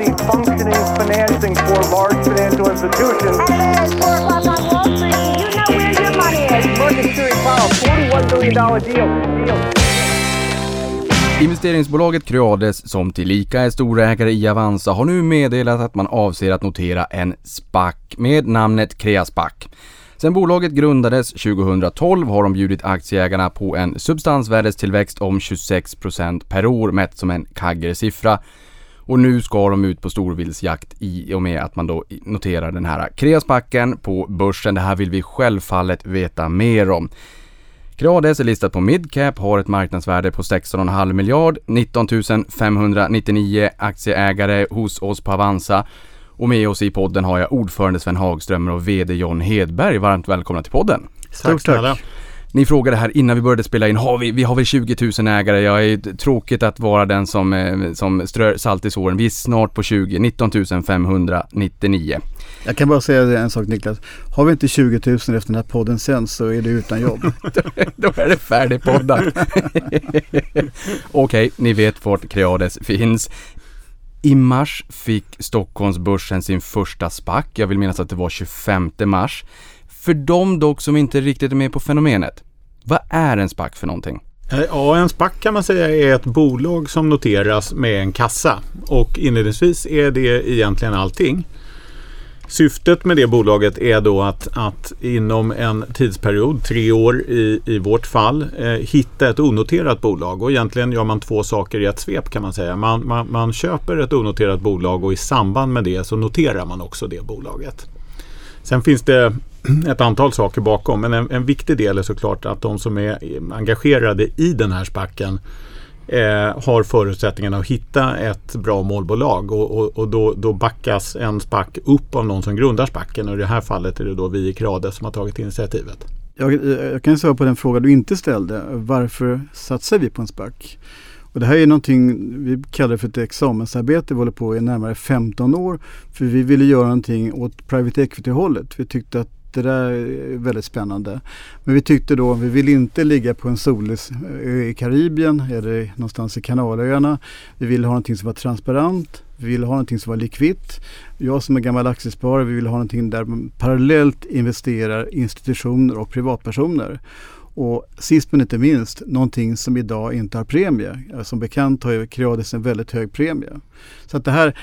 see functioning financing for large financial institutions. At 4 o'clock on Wall Street, you know where your money is. Market Series Powell, $41 billion deal. deal. Investeringsbolaget Creades, som tillika är storägare i Avanza, har nu meddelat att man avser att notera en SPAC med namnet Creaspac. Sen bolaget grundades 2012 har de bjudit aktieägarna på en substansvärdestillväxt om 26% per år mätt som en kaggersiffra. Och nu ska de ut på storvildsjakt i och med att man då noterar den här Creaspacken på börsen. Det här vill vi självfallet veta mer om. Creades är listat på midcap, har ett marknadsvärde på 16,5 miljard, 19 599 aktieägare hos oss på Avanza. Och med oss i podden har jag ordförande Sven Hagströmer och VD John Hedberg. Varmt välkomna till podden. Tack snälla. Ni frågade här innan vi började spela in, har vi, vi har väl 20 000 ägare? Jag är tråkigt att vara den som, eh, som strör salt i såren. Vi är snart på 20, 19 599. Jag kan bara säga en sak Niklas. Har vi inte 20 000 efter den här podden sen så är det utan jobb. Då är det färdigpoddat. Okej, okay, ni vet vart Creades finns. I mars fick Stockholmsbörsen sin första SPAC. Jag vill minnas att det var 25 mars. För de dock som inte riktigt är med på fenomenet. Vad är en SPAC för någonting? Eh, ja, en SPAC kan man säga är ett bolag som noteras med en kassa. Och inledningsvis är det egentligen allting. Syftet med det bolaget är då att, att inom en tidsperiod, tre år i, i vårt fall, eh, hitta ett onoterat bolag. Och egentligen gör man två saker i ett svep kan man säga. Man, man, man köper ett onoterat bolag och i samband med det så noterar man också det bolaget. Sen finns det ett antal saker bakom men en, en viktig del är såklart att de som är engagerade i den här spacken eh, har förutsättningarna att hitta ett bra målbolag och, och, och då, då backas en SPAC upp av någon som grundar spacken och i det här fallet är det då vi i Krade som har tagit initiativet. Jag, jag kan svara på den fråga du inte ställde. Varför satsar vi på en SPAC? Och det här är någonting vi kallar för ett examensarbete. Vi håller på i närmare 15 år. För vi ville göra någonting åt private equity-hållet. Vi tyckte att det där är väldigt spännande. Men vi tyckte då, vi vill inte ligga på en solig ö i Karibien eller någonstans i Kanalöarna. Vi ville ha någonting som var transparent. Vi ville ha någonting som var likvitt. Jag som är gammal aktiesparare, vi ville ha någonting där man parallellt investerar institutioner och privatpersoner. Och sist men inte minst, någonting som idag inte har premie. Som bekant har ju Creades en väldigt hög premie. Så att det här,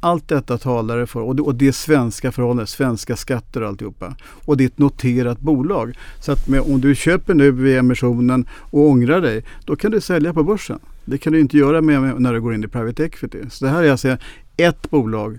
allt detta talar det för och det, och det är svenska förhållanden, svenska skatter och alltihopa. Och det är ett noterat bolag. Så att med, om du köper nu vid emissionen och ångrar dig, då kan du sälja på börsen. Det kan du inte göra med, med när du går in i private equity. Så det här är alltså ett bolag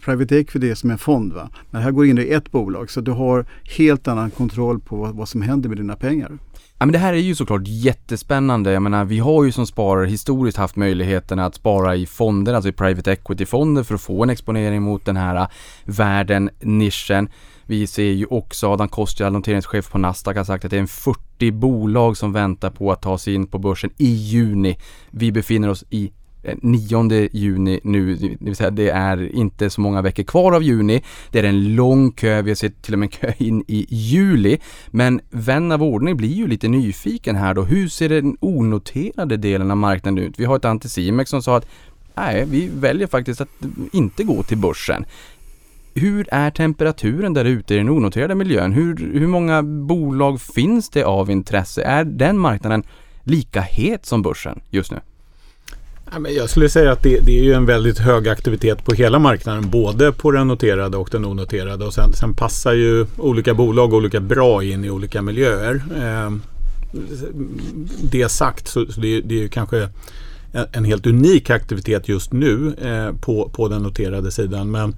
Private equity är som en fond. Va? Men här går in i ett bolag så du har helt annan kontroll på vad, vad som händer med dina pengar. Ja, men det här är ju såklart jättespännande. Jag menar, vi har ju som sparare historiskt haft möjligheten att spara i fonder, alltså i private equity-fonder för att få en exponering mot den här äh, världen, nischen. Vi ser ju också Adam Kostial, noteringschef på Nasdaq, har sagt att det är en 40 bolag som väntar på att ta sig in på börsen i juni. Vi befinner oss i Eh, 9 juni nu, det vill säga det är inte så många veckor kvar av juni. Det är en lång kö, vi har sett till och med kö in i juli. Men vän av ordning blir ju lite nyfiken här då. Hur ser den onoterade delen av marknaden ut? Vi har ett Anticimex som sa att nej, vi väljer faktiskt att inte gå till börsen. Hur är temperaturen där ute i den onoterade miljön? Hur, hur många bolag finns det av intresse? Är den marknaden lika het som börsen just nu? Jag skulle säga att det, det, är ju en väldigt hög aktivitet på hela marknaden. Både på den noterade och den onoterade. Och sen, sen passar ju olika bolag olika bra in i olika miljöer. Eh, det sagt så, så det, det, är ju kanske en, en, helt unik aktivitet just nu eh, på, på den noterade sidan. Men,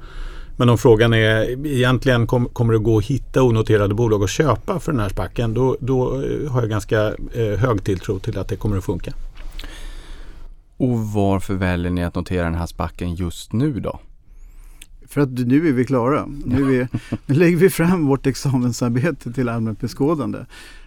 men om frågan är egentligen kom, kommer det gå att hitta onoterade bolag att köpa för den här spacken. Då, då eh, har jag ganska eh, hög tilltro till att det kommer att funka. Och varför väljer ni att notera den här spacken just nu då? För att nu är vi klara. Nu, är nu lägger vi fram vårt examensarbete till allmänt beskådande.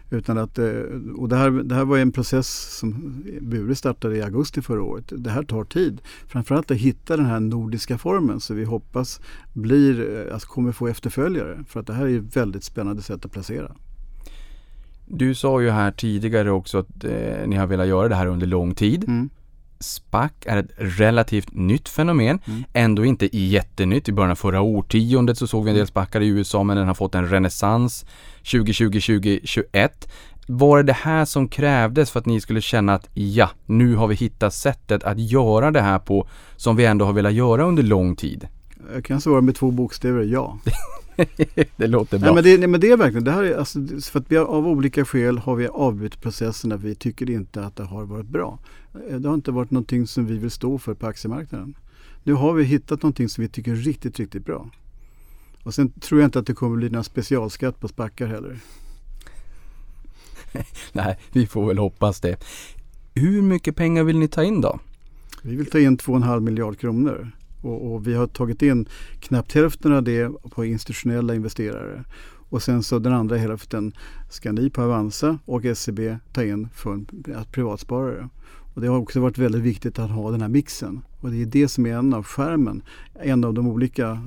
Utan att, eh, och det, här, det här var en process som Bure startade i augusti förra året. Det här tar tid. Framförallt att hitta den här nordiska formen så vi hoppas blir, alltså kommer få efterföljare. För att det här är ett väldigt spännande sätt att placera. Du sa ju här tidigare också att eh, ni har velat göra det här under lång tid. Mm. SPAC är ett relativt nytt fenomen. Mm. Ändå inte jättenytt. I början av förra årtiondet så såg vi en del SPACar i USA men den har fått en renässans 2020-2021. Var det det här som krävdes för att ni skulle känna att ja, nu har vi hittat sättet att göra det här på som vi ändå har velat göra under lång tid? Jag kan svara med två bokstäver, ja. det låter bra. Nej, men, det, nej, men det är verkligen, det här är alltså, för att vi har, av olika skäl har vi avbrutit processen där vi tycker inte att det har varit bra. Eh, Det har inte varit någonting som vi vill stå för på aktiemarknaden. Nu har vi hittat någonting som vi tycker är riktigt, riktigt bra. Och sen tror jag inte att det kommer bli någon specialskatt på spackar heller. Nej, vi får väl hoppas det. Hur mycket pengar vill ni ta in då? Vi vill ta in 2,5 miljard kronor. Och, och vi har tagit in knappt hälften av det på institutionella investerare. Och sen så den andra hälften ska ni på Avanza och SEB ta in för privatsparare. Och det har också varit väldigt viktigt att ha den här mixen. Och det är det som är en av skärmen, en av de olika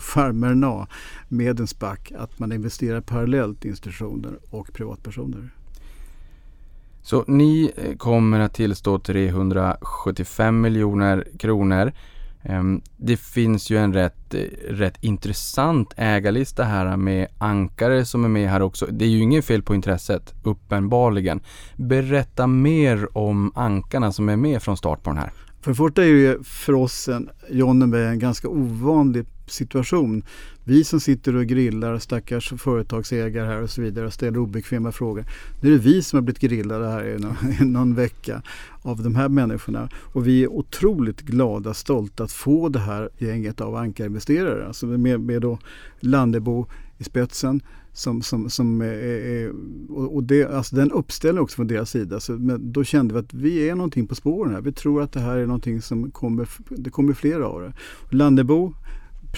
skärmarna med en SPAC. Att man investerar parallellt i institutioner och privatpersoner. Så ni eh, kommer att tillstå 375 miljoner kronor. Ehm, det finns ju en rätt, eh, rätt intressant ägarlista här med ankare som är med här också. Det är ju ingen fel på intresset, uppenbarligen. Berätta mer om ankarna som är med från start på den här. För det första är ju för oss en, Jonneberg en ganska ovanlig situation. Vi som sitter och grillar stackars företagsägare här och så vidare och ställer obekväma frågor. Nu är det vi som har blivit grillade här i någon, i någon vecka av de här människorna. Och vi är otroligt glada och stolta att få det här gänget av ankarinvesterare. Alltså med, med då Landebo i spetsen. Som, som, som är, och och det, alltså den uppställningen också från deras sida. Så, men då kände vi att vi är någonting på spåren här. Vi tror att det här är någonting som kommer, det kommer flera av det. Landebo,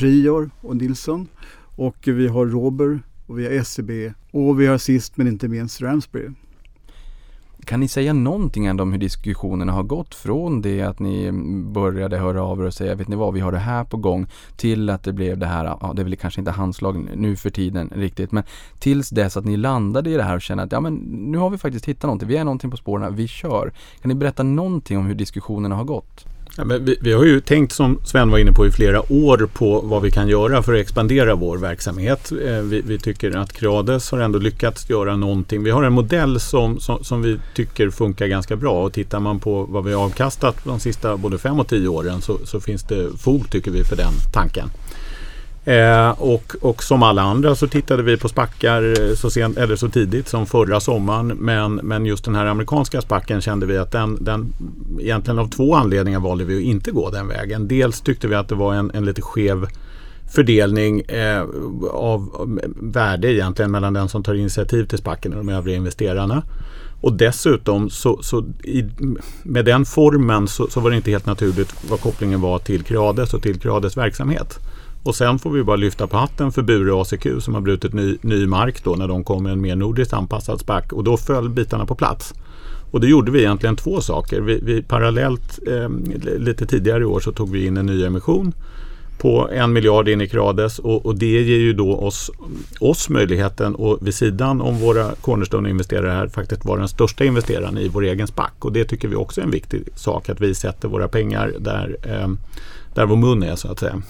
Prior och Nilsson. Och vi har Robert och vi har SEB och vi har sist men inte minst Ramsbury. Kan ni säga någonting ändå om hur diskussionerna har gått från det att ni började höra av er och säga vet ni vad, vi har det här på gång till att det blev det här, ja det är väl kanske inte handslag nu för tiden riktigt, men tills dess att ni landade i det här och kände att ja men nu har vi faktiskt hittat någonting, vi är någonting på spåren, vi kör. Kan ni berätta någonting om hur diskussionerna har gått? Ja, men vi, vi har ju tänkt som Sven var inne på i flera år på vad vi kan göra för att expandera vår verksamhet. Eh, vi, vi tycker att Creades har ändå lyckats göra någonting. Vi har en modell som, som, som vi tycker funkar ganska bra och tittar man på vad vi har avkastat de sista både fem och tio åren så, så finns det fog tycker vi för den tanken. Eh, och, och som alla andra så tittade vi på spackar eh, så, sent, eller så tidigt som förra sommaren. Men, men just den här amerikanska spacken kände vi att den, den egentligen av två anledningar valde vi att inte gå den vägen. Dels tyckte vi att det var en, en lite skev fördelning eh, av värde egentligen mellan den som tar initiativ till spacken och de övriga investerarna. Och dessutom så, så i, med den formen så, så var det inte helt naturligt vad kopplingen var till Creades och till Creades verksamhet. Och sen får vi bara lyfta på hatten för Bure ACQ som har brutit ny, ny mark då när de kom med en mer nordiskt anpassad SPAC och då föll bitarna på plats. Och då gjorde vi egentligen två saker. Vi, vi parallellt eh, lite tidigare i år så tog vi in en ny emission på en miljard in i Crades och, och det ger ju då oss, oss möjligheten att vid sidan om våra Cornerstone-investerare här faktiskt vara den största investeraren i vår egen SPAC och det tycker vi också är en viktig sak att vi sätter våra pengar där, eh, där vår mun är så att säga.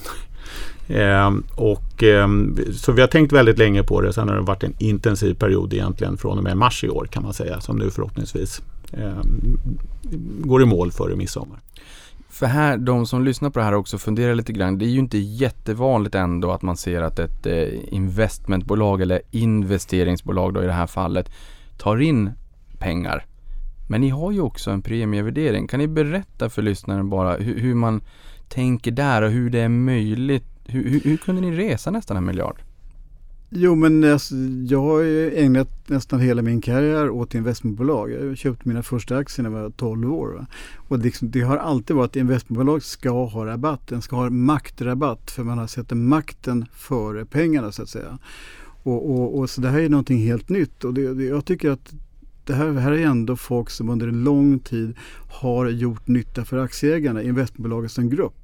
Eh, och, eh, så vi har tänkt väldigt länge på det. Sen har det varit en intensiv period egentligen från och med mars i år kan man säga. Som nu förhoppningsvis eh, går i mål före midsommar. För här, de som lyssnar på det här också funderar lite grann. Det är ju inte jättevanligt ändå att man ser att ett eh, investmentbolag eller investeringsbolag då i det här fallet tar in pengar. Men ni har ju också en premievärdering. Kan ni berätta för lyssnaren bara hur, hur man tänker där och hur det är möjligt? Hur, hur, hur kunde ni resa nästan en miljard? Jo men jag har ju ägnat nästan hela min karriär åt investmentbolag. Jag köpte mina första aktier när jag var 12 år. Va? Och det, det har alltid varit att investmentbolag ska ha rabatt. Den ska ha maktrabatt för man har sett makten före pengarna så att säga. Och, och, och så det här är någonting helt nytt och det, det, jag tycker att det här, här är ändå folk som under en lång tid har gjort nytta för aktieägarna, investmentbolaget som grupp.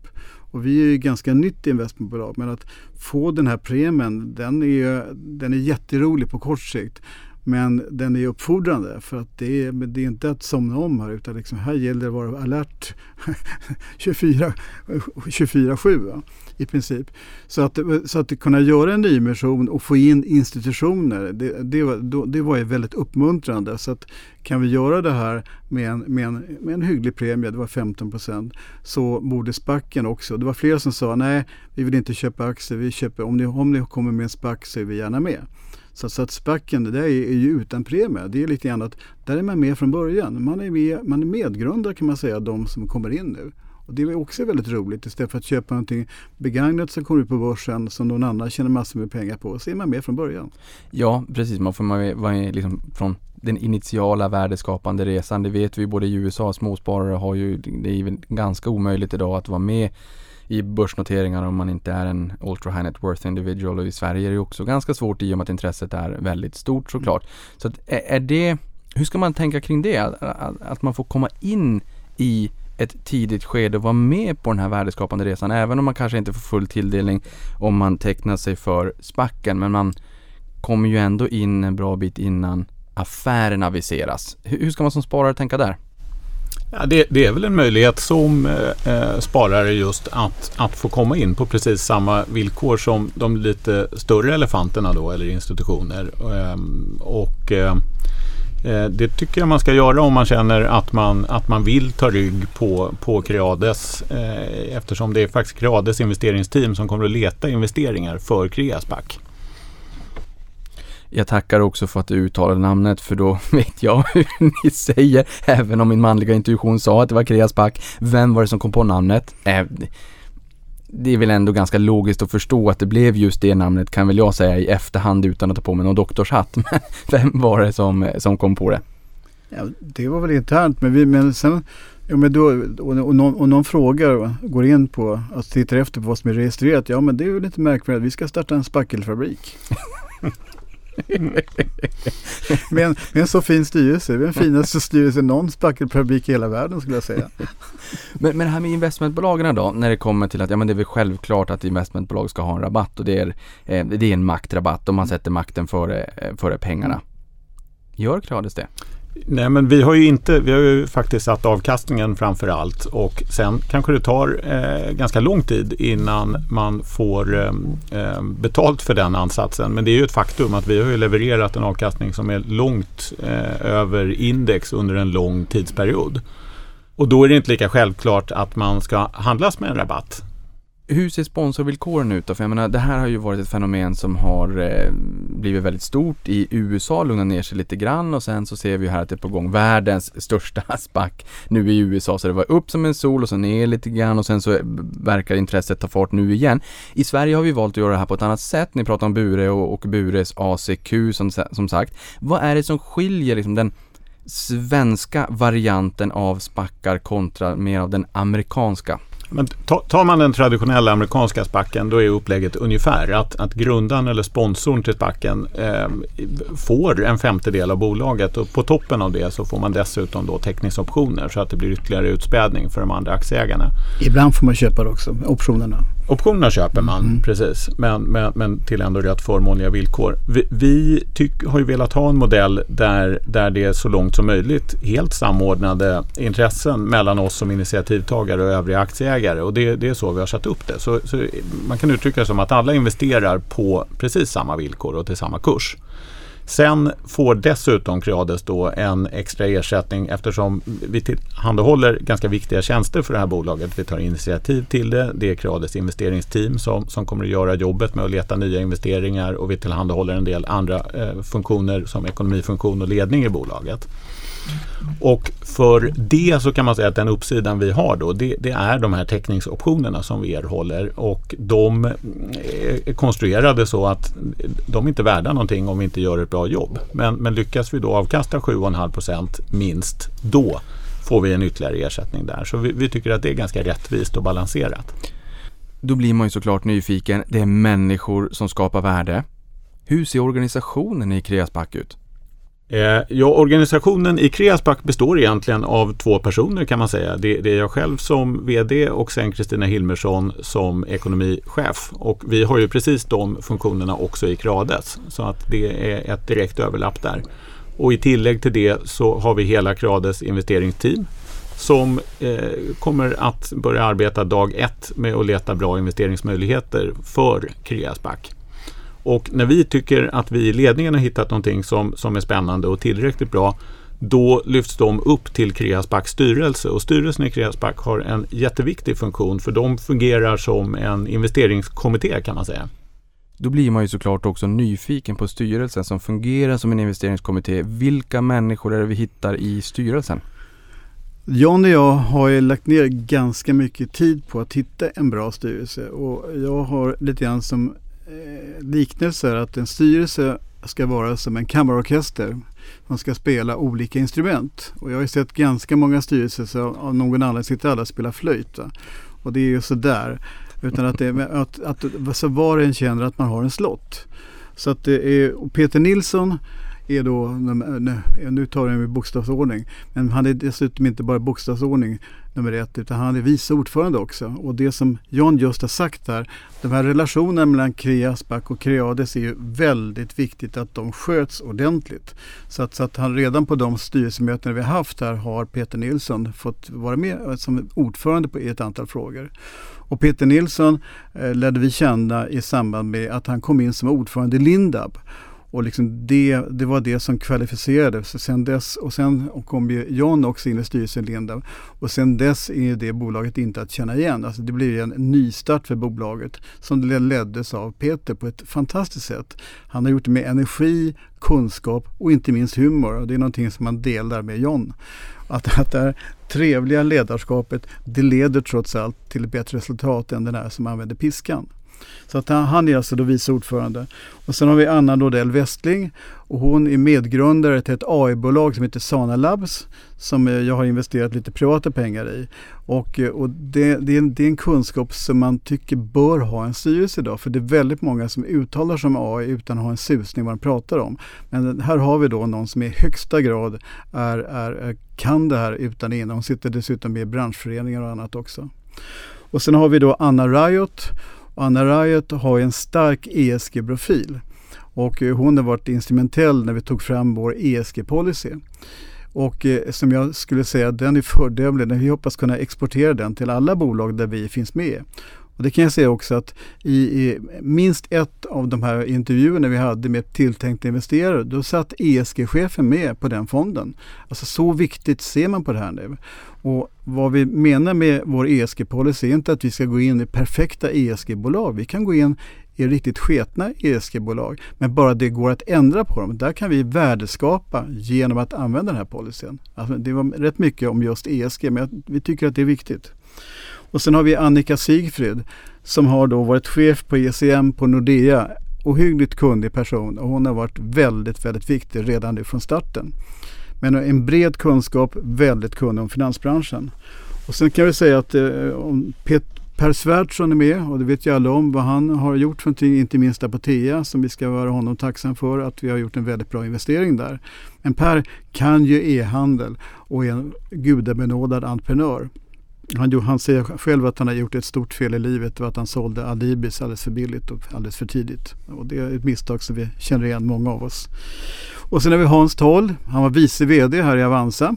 Och vi är ju ganska nytt investmentbolag men att få den här premien den är, den är jätterolig på kort sikt. Men den är uppfordrande för att det är, det är inte att somna om här utan liksom här gäller det att vara alert 24-7 i princip. Så att, så att kunna göra en nyemission och få in institutioner, det, det, var, det var ju väldigt uppmuntrande. Så att kan vi göra det här med en, med en, med en hygglig premie, det var 15 procent, så borde spacken också. Det var flera som sa nej, vi vill inte köpa aktier, vi köper, om, ni, om ni kommer med en spack så är vi gärna med. Så, så att spacken, det där är, är ju utan premie. Det är lite grann att där är man med från början. Man är, med, man är medgrundare kan man säga, de som kommer in nu. Och det är också väldigt roligt. Istället för att köpa någonting begagnat som kommer ut på börsen som någon annan tjänar massor med pengar på så är man med från början. Ja, precis. Man får vara med liksom från den initiala värdeskapande resan. Det vet vi både i USA, småsparare har ju, det är ganska omöjligt idag att vara med i börsnoteringar om man inte är en ultra high net worth individual och i Sverige är det också ganska svårt i och med att intresset är väldigt stort såklart. Så att, är det, hur ska man tänka kring det? Att, att man får komma in i ett tidigt skede och vara med på den här värdeskapande resan även om man kanske inte får full tilldelning om man tecknar sig för spacken men man kommer ju ändå in en bra bit innan affären aviseras. Hur ska man som sparare tänka där? Ja, det, det, är väl en möjlighet som eh, eh, sparare just att, att få komma in på precis samma villkor som de lite större elefanterna då eller institutioner. Ehm, eh, och eh, det tycker jag man ska göra om man känner att man, att man vill ta rygg på, på Creades eh, eftersom det är faktiskt Creades investeringsteam som kommer att leta investeringar för Creaspac. Jag tackar också för att du uttalade namnet för då vet jag hur ni säger, även om min manliga intuition sa att det var Kreaspack. Vem var det som kom på namnet? Äh, det är väl ändå ganska logiskt att förstå att det blev just det namnet kan väl jag säga i efterhand utan att ta på mig någon doktorshatt. Men vem var det som, som kom på det? Ja, det var väl internt men, vi, men sen Ja, men då, och, och, någon, och någon frågar, går in på, alltså tittar efter på vad som är registrerat. Ja men det är ju lite märkvärdigt, vi ska starta en spackelfabrik. med, en, med en så fin styrelse. Den finaste styrelsen någon spackelfabrik i hela världen skulle jag säga. men, men det här med investmentbolagen då, när det kommer till att ja men det är väl självklart att investmentbolag ska ha en rabatt och det är, eh, det är en maktrabatt och man sätter makten före, eh, före pengarna. Gör Creades det? Nej men vi har ju inte, vi har ju faktiskt satt avkastningen framför allt och sen kanske det tar eh, ganska lång tid innan man får eh, eh, betalt för den ansatsen. Men det är ju ett faktum att vi har ju levererat en avkastning som är långt eh, över index under en lång tidsperiod. Och då är det inte lika självklart att man ska handlas med en rabatt. Hur ser sponsorvillkoren ut då? För jag menar, det här har ju varit ett fenomen som har eh, blivit väldigt stort i USA, lugnat ner sig lite grann och sen så ser vi här att det är på gång världens största SPAC nu i USA. Så det var upp som en sol och sen ner lite grann och sen så verkar intresset ta fart nu igen. I Sverige har vi valt att göra det här på ett annat sätt. Ni pratar om Bure och, och Bures ACQ som, som sagt. Vad är det som skiljer liksom den svenska varianten av spackar kontra mer av den amerikanska? Men tar man den traditionella amerikanska spacken då är upplägget ungefär att, att grundaren eller sponsorn till spacken eh, får en femtedel av bolaget och på toppen av det så får man dessutom då teckningsoptioner så att det blir ytterligare utspädning för de andra aktieägarna. Ibland får man köpa det också, optionerna. Optionerna köper man, mm. precis. Men, men, men, till ändå rätt förmånliga villkor. Vi, vi tyck, har ju velat ha en modell där, där det är så långt som möjligt helt samordnade intressen mellan oss som initiativtagare och övriga aktieägare. Och det, det är så vi har satt upp det. Så, så man kan uttrycka det som att alla investerar på precis samma villkor och till samma kurs. Sen får dessutom Creades då en extra ersättning eftersom vi tillhandahåller ganska viktiga tjänster för det här bolaget. Vi tar initiativ till det. Det är Creades investeringsteam som, som kommer att göra jobbet med att leta nya investeringar och vi tillhandahåller en del andra eh, funktioner som ekonomifunktion och ledning i bolaget. Och för det så kan man säga att den uppsidan vi har då det, det, är de här täckningsoptionerna som vi erhåller och de är konstruerade så att de är inte är värda någonting om vi inte gör ett bra jobb. Men, men lyckas vi då avkasta 7,5% minst då får vi en ytterligare ersättning där. Så vi, vi tycker att det är ganska rättvist och balanserat. Då blir man ju såklart nyfiken. Det är människor som skapar värde. Hur ser organisationen i Kreasback ut? Eh, ja, organisationen i Kreasback består egentligen av två personer kan man säga. Det, det är jag själv som VD och sen Kristina Hilmersson som ekonomichef. Och vi har ju precis de funktionerna också i Krades. Så att det är ett direkt överlapp där. Och i tillägg till det så har vi hela Krades investeringsteam som eh, kommer att börja arbeta dag ett med att leta bra investeringsmöjligheter för Kreasback. Och när vi tycker att vi i ledningen har hittat någonting som, som är spännande och tillräckligt bra då lyfts de upp till Kreasbacks styrelse och styrelsen i Kreasback har en jätteviktig funktion för de fungerar som en investeringskommitté kan man säga. Då blir man ju såklart också nyfiken på styrelsen som fungerar som en investeringskommitté. Vilka människor är det vi hittar i styrelsen? John och jag har ju lagt ner ganska mycket tid på att hitta en bra styrelse och jag har lite grann som eh, liknelser att en styrelse ska vara som en kammarorkester. Man ska spela olika instrument. Och jag har ju sett ganska många styrelser som av någon anledning sitter alla och spelar flöjt. Va? Och det är ju sådär. Utan att, det, att, att så var och en känner att man har en slott. Så att det är Peter Nilsson är då, eh, eh, nu tar jag med bokstavsordning, men han är dessutom inte bara bokstavsordning nummer ett utan han är vice ordförande också. Och det som John just har sagt här, de här relationerna mellan Kreasback och Creades är ju väldigt viktigt att de sköts ordentligt. Så att, så att han redan på de styrelsemöten vi har haft här har Peter Nilsson fått vara med eh, som ordförande på ett antal frågor. Och Peter Nilsson eh, lärde vi känna i samband med att han kom in som ordförande i Lindab. Och liksom det, det var det som kvalificerade. Så sen dess, och sen kom ju John också in i styrelsen Linda. Lindab. Och sen dess är det bolaget inte att känna igen. Alltså det blev en nystart för bolaget som leddes av Peter på ett fantastiskt sätt. Han har gjort det med energi, kunskap och inte minst humor. Och det är någonting som man delar med John. Att, att det här trevliga ledarskapet det leder trots allt till ett bättre resultat än den här som använder piskan. Så att han är alltså då vice ordförande. Och sen har vi Anna Nordell Westling och hon är medgrundare till ett AI-bolag som heter Sana Labs som eh, jag har investerat lite privata pengar i. Och, eh, och det, det, är en, det, är en, kunskap som man tycker bör ha en styrelse idag för det är väldigt många som uttalar sig om AI utan att ha en susning vad de pratar om. Men här har vi då någon som i högsta grad är, är, eh, kan det här utan innan. Hon sitter dessutom med i branschföreningar och annat också. Och sen har vi då Anna Riot Anna Riot har en stark ESG-profil och eh, hon har varit instrumentell när vi tog fram vår ESG-policy. Och eh, som jag skulle säga, den är fördömlig. Vi hoppas kunna exportera den till alla bolag där vi finns med. Och det kan jag säga också att i, i, minst ett av de här intervjuerna vi hade med tilltänkta investerare, då satt ESG-chefen med på den fonden. Alltså så viktigt ser man på det här nu. Och vad vi menar med vår ESG-policy är inte att vi ska gå in i perfekta ESG-bolag. Vi kan gå in i riktigt sketna ESG-bolag. Men bara det går att ändra på dem. Där kan vi värdeskapa genom att använda den här policyn. Alltså det var rätt mycket om just ESG men vi tycker att det är viktigt. Och sen har vi Annika Sigfrid som har då varit chef på ECM på Nordea. Ohyggligt kunnig person och hon har varit väldigt, väldigt viktig redan nu från starten. Men en bred kunskap, väldigt kunnig om finansbranschen. Och sen kan vi säga att eh, om Pet Per Svärdson är med och det vet ju alla om vad han har gjort för någonting, inte minst Apotea som vi ska vara honom tacksam för att vi har gjort en väldigt bra investering där. Men Per kan ju e-handel och är en gudabenådad entreprenör. Han, han säger själv att han har gjort ett stort fel i livet och att han sålde Adibis alldeles för billigt och alldeles för tidigt. Och det är ett misstag som vi känner igen många av oss. Och sen har vi Hans Toll. Han var vice VD här i Avanza.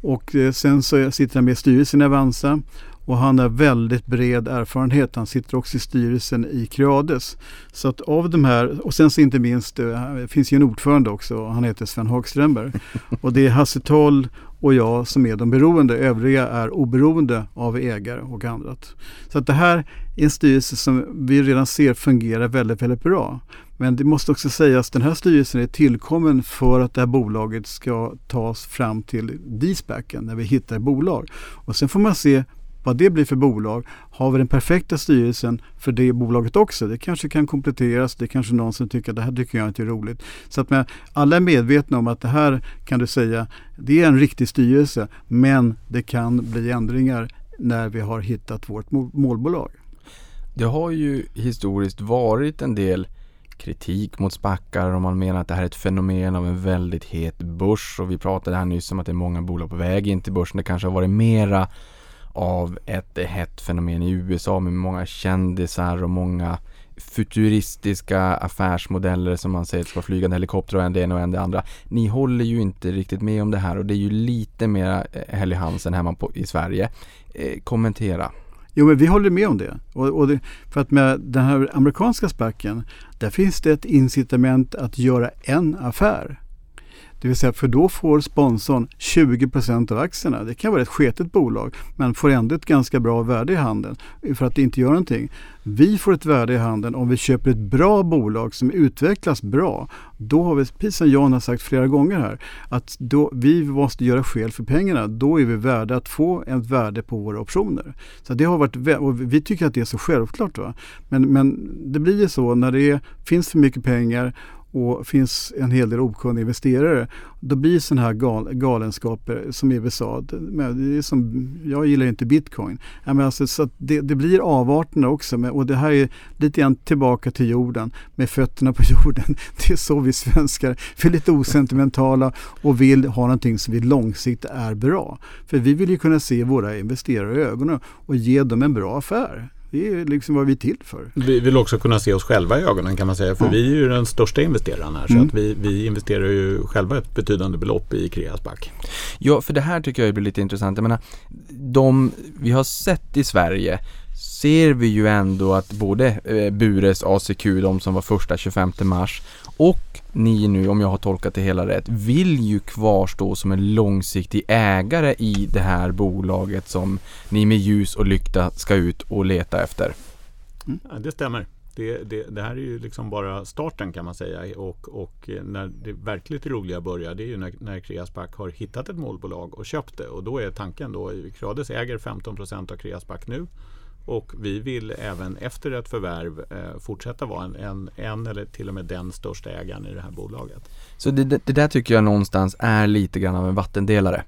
Och eh, sen så sitter han med i styrelsen i Avanza. Och han har väldigt bred erfarenhet. Han sitter också i styrelsen i Creades. Så att av de här, och sen så inte minst, eh, det finns ju en ordförande också. Han heter Sven Hagströmberg. Och det är Hasse Toll och jag som är de beroende. Övriga är oberoende av ägare och annat. Så att det här är en styrelse som vi redan ser fungerar väldigt, väldigt bra. Men det måste också sägas att den här styrelsen är tillkommen för att det här bolaget ska tas fram till DSPACen när vi hittar bolag. Och sen får man se vad det blir för bolag. Har vi den perfekta styrelsen för det bolaget också? Det kanske kan kompletteras. Det är kanske någon som tycker att det här tycker jag inte är roligt. Så att med, alla är medvetna om att det här kan du säga, det är en riktig styrelse men det kan bli ändringar när vi har hittat vårt målbolag. Det har ju historiskt varit en del kritik mot spackar och man menar att det här är ett fenomen av en väldigt het börs och vi pratade här nyss om att det är många bolag på väg in till börsen. Det kanske har varit mera av ett hett fenomen i USA med många kändisar och många futuristiska affärsmodeller som man säger ska flygande helikopter och en det ena och en det andra. Ni håller ju inte riktigt med om det här och det är ju lite mer eh, Helly Hansen hemma på, i Sverige. Eh, kommentera. Jo, men vi håller med om det. Och, och det, för att med den här amerikanska spacken, där finns det ett incitament att göra en affär. Det vill säga, för då får sponsorn 20 av aktierna. Det kan vara ett sketet bolag, men får ändå ett ganska bra värde i handeln eh, för att det inte gör någonting. Vi får ett värde i handeln om vi köper ett bra bolag som utvecklas bra. Då har vi, precis som Jan har sagt flera gånger här, att då, vi måste göra skäl för pengarna. Då är vi värda att få ett värde på våra optioner. Så det har varit, och vi tycker att det är så självklart. Va? Men, men det blir ju så när det är, finns för mycket pengar och finns en hel del okunniga investerare. Då blir sådana här gal, galenskaper som i USA. Det är som, jag gillar inte bitcoin. men alltså, så det, det, blir avarterna också. Med, och det här är lite grann tillbaka till jorden. Med fötterna på jorden. Det är så vi svenskar. Vi är lite osentimentala och vill ha någonting som vi långsiktigt är bra. För vi vill ju kunna se våra investerare i ögonen och ge dem en bra affär. Det är liksom vad vi är till för. Vi vill också kunna se oss själva i ögonen kan man säga. För ja. vi är ju den största investeraren här. Så mm. att vi, vi investerar ju själva ett betydande belopp i Kreasback. Ja, för det här tycker jag blir lite intressant. Jag menar, de vi har sett i Sverige ser vi ju ändå att både eh, Bures ACQ, de som var första 25 mars och ni nu, om jag har tolkat det hela rätt, vill ju kvarstå som en långsiktig ägare i det här bolaget som ni med ljus och lykta ska ut och leta efter. Mm. Ja, det stämmer. Det, det, det, här är ju liksom bara starten kan man säga och, och när det verkligt roliga börjar det är ju när, när Kreasback har hittat ett målbolag och köpt det och då är tanken då, Creades äger 15% av Kreasback nu och vi vill även efter ett förvärv eh, fortsätta vara en, en, en, eller till och med den största ägaren i det här bolaget. Så det, det, det där tycker jag någonstans är lite grann av en vattendelare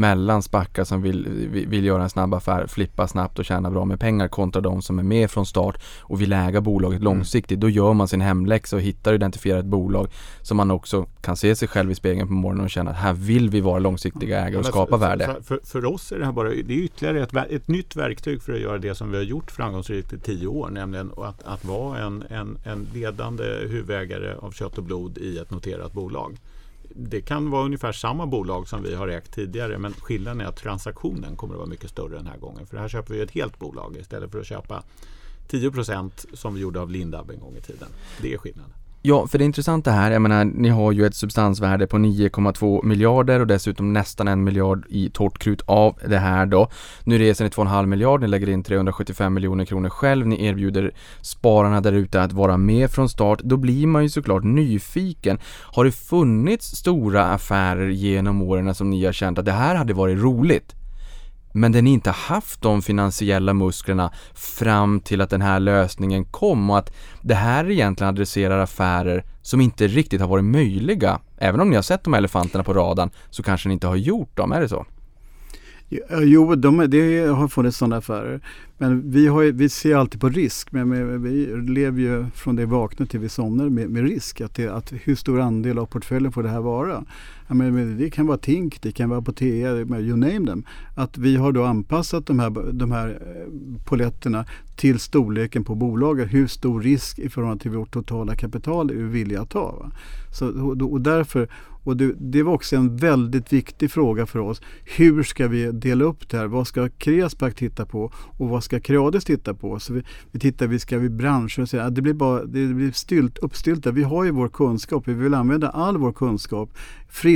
mellan spackar som vill, vill göra en snabb affär, flippa snabbt och tjäna bra med pengar kontra de som är med från start och vill äga bolaget mm. långsiktigt. Då gör man sin hemläxa och hittar och identifierar ett bolag som man också kan se sig själv i spegeln på morgonen och känna att här vill vi vara långsiktiga ägare och skapa för, värde. För, för, oss är det här bara det är ytterligare ett, ett nytt verktyg för att göra det som vi har gjort framgångsrikt i tio år, nämligen att, att vara en, en, en ledande huvudägare av kött och blod i ett noterat bolag det kan vara ungefär samma bolag som vi har ägt tidigare men skillnaden är att transaktionen kommer att vara mycket större den här gången. För här köper vi ett helt bolag istället för att köpa 10% som vi gjorde av Lindab en gång i tiden. Det är skillnaden. Ja, för det intressanta här, jag menar, ni har ju ett substansvärde på 9,2 miljarder och dessutom nästan en miljard i torrt krut av det här då. Nu reser ni 2,5 miljarder, ni lägger in 375 miljoner kronor själv, ni erbjuder spararna där ute att vara med från start. Då blir man ju såklart nyfiken. Har det funnits stora affärer genom åren som ni har känt att det här hade varit roligt? Men den inte haft de finansiella musklerna fram till att den här lösningen kom och att det här egentligen adresserar affärer som inte riktigt har varit möjliga. Även om ni har sett de här elefanterna på radarn så kanske ni inte har gjort dem, är det så? Jo, de, det har funnits sådana affärer. Men vi, har, vi ser alltid på risk. Men, vi lever ju från det vi vaknar till vi somnar med, med risk. Att, det, att hur stor andel av portföljen får det här vara? Ja, men, det kan vara Tink, det kan vara Apotea, you name them. Att vi har då anpassat de här, de här eh, poletterna till storleken på bolaget. Hur stor risk i förhållande till vårt totala kapital är vi villiga att ta. Va? Så, och, och därför och det, det, var också en väldigt viktig fråga för oss. Hur ska vi dela upp det här? Vad ska Kreasback titta på och vad ska Creades titta på? Så vi, vi tittar, vi ska vi branscher och säga det blir bara det blir stylt, uppstyltat. Vi har ju vår kunskap. Vi vill använda all vår kunskap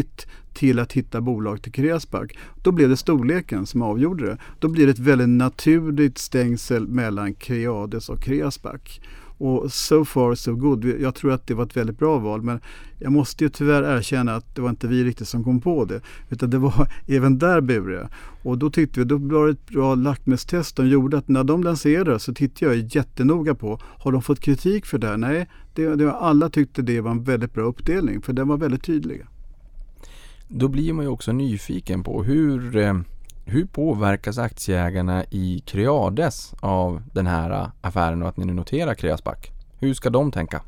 fritt till att hitta bolag till Kreasback. Då blev det storleken som avgjorde det. Då blir det ett väldigt naturligt stängsel mellan Creades och Kreasback. Och so far so good. Jag tror att det var ett väldigt bra val men jag måste ju tyvärr erkänna att det var inte vi riktigt som kom på det. Utan det var även där Bure. Och då tyckte vi, då var det ett bra lackmustest de gjorde att när de lanserade så tittade jag jättenoga på, har de fått kritik för det? här? Nej, det, det alla tyckte det var en väldigt bra uppdelning för den var väldigt tydlig. Då blir man ju också nyfiken på hur eh, hur påverkas aktieägarna i Creades av den här eh, affären och att ni nu noterar Creasback? Hur ska de tänka?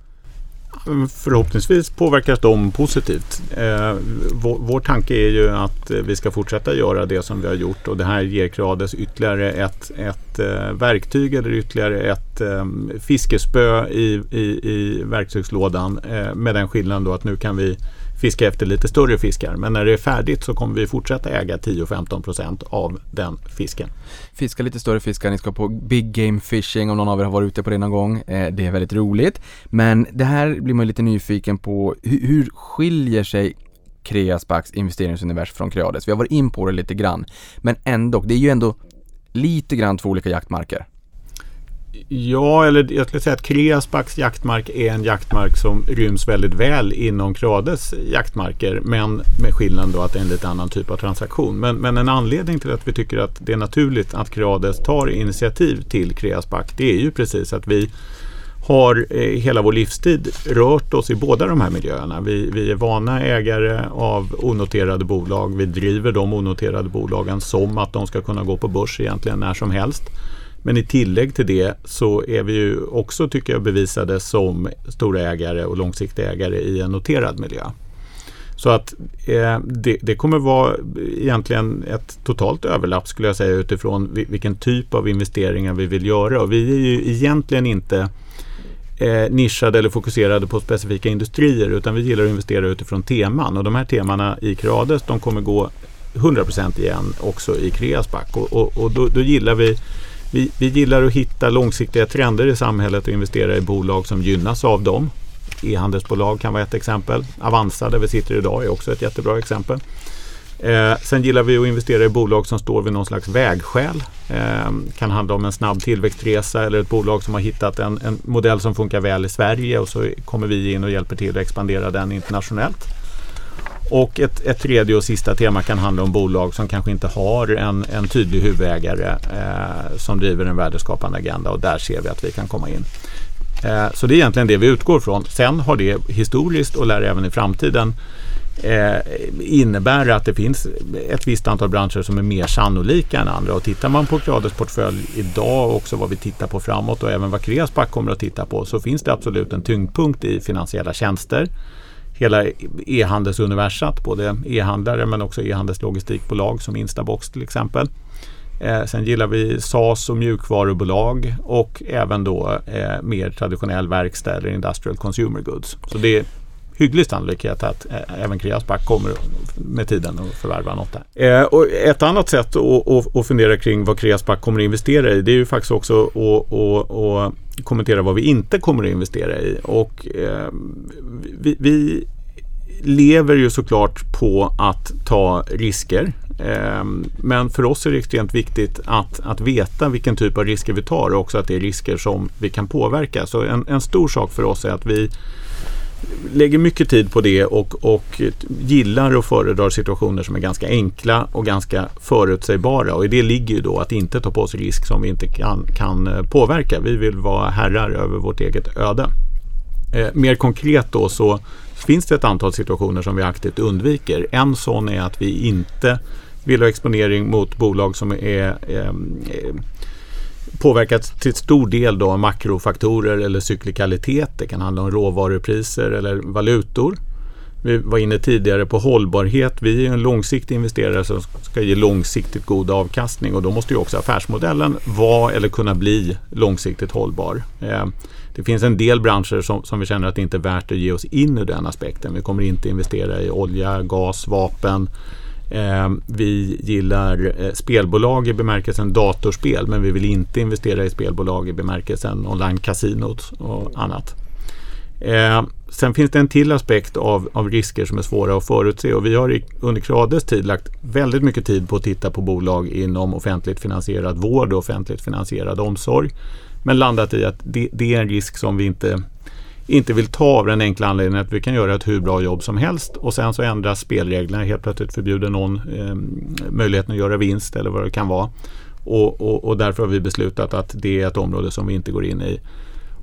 förhoppningsvis påverkas de positivt. Eh, vår, vår, tanke är ju att eh, vi ska fortsätta göra det som vi har gjort och det här ger Creades ytterligare ett, ett eh, verktyg eller ytterligare ett eh, fiskespö i, i, i verktygslådan eh, med den skillnaden då att nu kan vi fiska efter lite större fiskar. Men när det är färdigt så kommer vi fortsätta äga 10-15% av den fisken. Fiska lite större fiskar, ni ska på Big Game Fishing om någon av er har varit ute på det någon gång. Eh, det är väldigt roligt. Men det här blir man lite nyfiken på. Hur, skiljer sig Creaspacks investeringsuniversum från Creades? Vi har varit in på det lite grann. Men ändå, det är ju ändå lite grann två olika jaktmarker. Ja, eller jag skulle säga att Kreasbacks jaktmark är en jaktmark som ryms väldigt väl inom Krades jaktmarker. Men med skillnaden då att det är en lite annan typ av transaktion. Men, men en anledning till att vi tycker att det är naturligt att Krades tar initiativ till Kreasback det är ju precis att vi har eh, hela vår livstid rört oss i båda de här miljöerna. Vi, vi, är vana ägare av onoterade bolag. Vi driver de onoterade bolagen som att de ska kunna gå på börs egentligen när som helst. Men i tillägg till det så är vi ju också, tycker jag, bevisade som stora ägare och långsiktiga ägare i en noterad miljö. Så att eh, det, det, kommer vara egentligen ett totalt överlapp skulle jag säga utifrån vilken typ av investeringar vi vill göra. Och vi är ju egentligen inte eh, nischade eller fokuserade på specifika industrier utan vi gillar att investera utifrån teman. Och de här temana i Creades de kommer gå 100% igen också i Creasback. Och, och, och då, då gillar vi vi, vi gillar att hitta långsiktiga trender i samhället och investera i bolag som gynnas av dem. E-handelsbolag kan vara ett exempel. Avanza där vi sitter idag är också ett jättebra exempel. Eh, sen gillar vi att investera i bolag som står vid någon slags vägskäl. Eh, kan handla om en snabb tillväxtresa eller ett bolag som har hittat en, en modell som funkar väl i Sverige och så kommer vi in och hjälper till att expandera den internationellt. Och ett, ett tredje och sista tema kan handla om bolag som kanske inte har en, en tydlig huvudägare eh, som driver en värdeskapande agenda och där ser vi att vi kan komma in. Eh, så det är egentligen det vi utgår från. Sen har det historiskt och lär även i framtiden eh, innebära att det finns ett visst antal branscher som är mer sannolika än andra. Och tittar man på Creades portfölj idag och också vad vi tittar på framåt och även vad Creaspac kommer att titta på så finns det absolut en tyngdpunkt i finansiella tjänster hela e-handelsuniversat, både e-handlare men också e-handelslogistikbolag som Instabox till exempel. Eh, sen gillar vi SaaS och mjukvarubolag och även då eh, mer traditionell verkstad eller Industrial Consumer Goods. Så det hygglig sannolikhet att eh, även Kreasback kommer med tiden att förvärva något där. Eh, och ett annat sätt att, att, att fundera kring vad Kreasback kommer att investera i det är ju faktiskt också att, att, att kommentera vad vi inte kommer att investera i. Och eh, vi, vi, lever ju såklart på att ta risker. Eh, men för oss är det extremt viktigt att, att veta vilken typ av risker vi tar och också att det är risker som vi kan påverka. Så en, en stor sak för oss är att vi lägger mycket tid på det och, och gillar och föredrar situationer som är ganska enkla och ganska förutsägbara. Och i det ligger ju då att inte ta på sig risk som vi inte kan, kan eh, påverka. Vi vill vara herrar över vårt eget öde. Eh, mer konkret då så finns det ett antal situationer som vi aktivt undviker. En sån är att vi inte vill ha exponering mot bolag som är eh, påverkas till stor del då av makrofaktorer eller cyklikalitet. Det kan handla om råvarupriser eller valutor. Vi var inne tidigare på hållbarhet. Vi är en långsiktig investerare som ska ge långsiktigt god avkastning och då måste ju också affärsmodellen vara eller kunna bli långsiktigt hållbar. Eh, det finns en del branscher som, som vi känner att det inte är värt att ge oss in i den aspekten. Vi kommer inte investera i olja, gas, vapen, Eh, vi gillar eh, spelbolag i bemärkelsen datorspel men vi vill inte investera i spelbolag i bemärkelsen online-kasinot och annat. Eh, sen finns det en till aspekt av, av risker som är svåra att förutse och vi har i, under Krades tid lagt väldigt mycket tid på att titta på bolag inom offentligt finansierad vård och offentligt finansierad omsorg. Men landat i att det, det är en risk som vi inte inte vill ta av den enkla anledningen att vi kan göra ett hur bra jobb som helst och sen så ändras spelreglerna. Helt plötsligt förbjuder någon eh, möjligheten att göra vinst eller vad det kan vara. Och, och, och, därför har vi beslutat att det är ett område som vi inte går in i.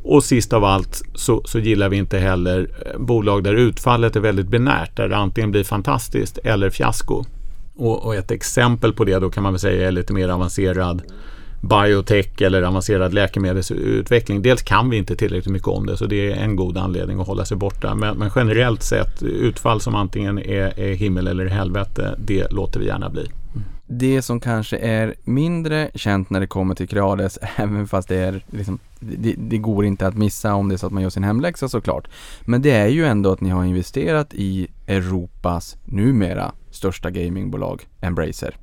Och sist av allt så, så gillar vi inte heller eh, bolag där utfallet är väldigt binärt. Där det antingen blir fantastiskt eller fiasko. Och, och, ett exempel på det då kan man väl säga är lite mer avancerad biotech eller avancerad läkemedelsutveckling. Dels kan vi inte tillräckligt mycket om det så det är en god anledning att hålla sig borta. Men, men generellt sett utfall som antingen är, är himmel eller helvete, det låter vi gärna bli. Det som kanske är mindre känt när det kommer till Creades, även fast det är liksom, det, det, går inte att missa om det är så att man gör sin hemläxa såklart. Men det är ju ändå att ni har investerat i Europas numera största gamingbolag, Embracer.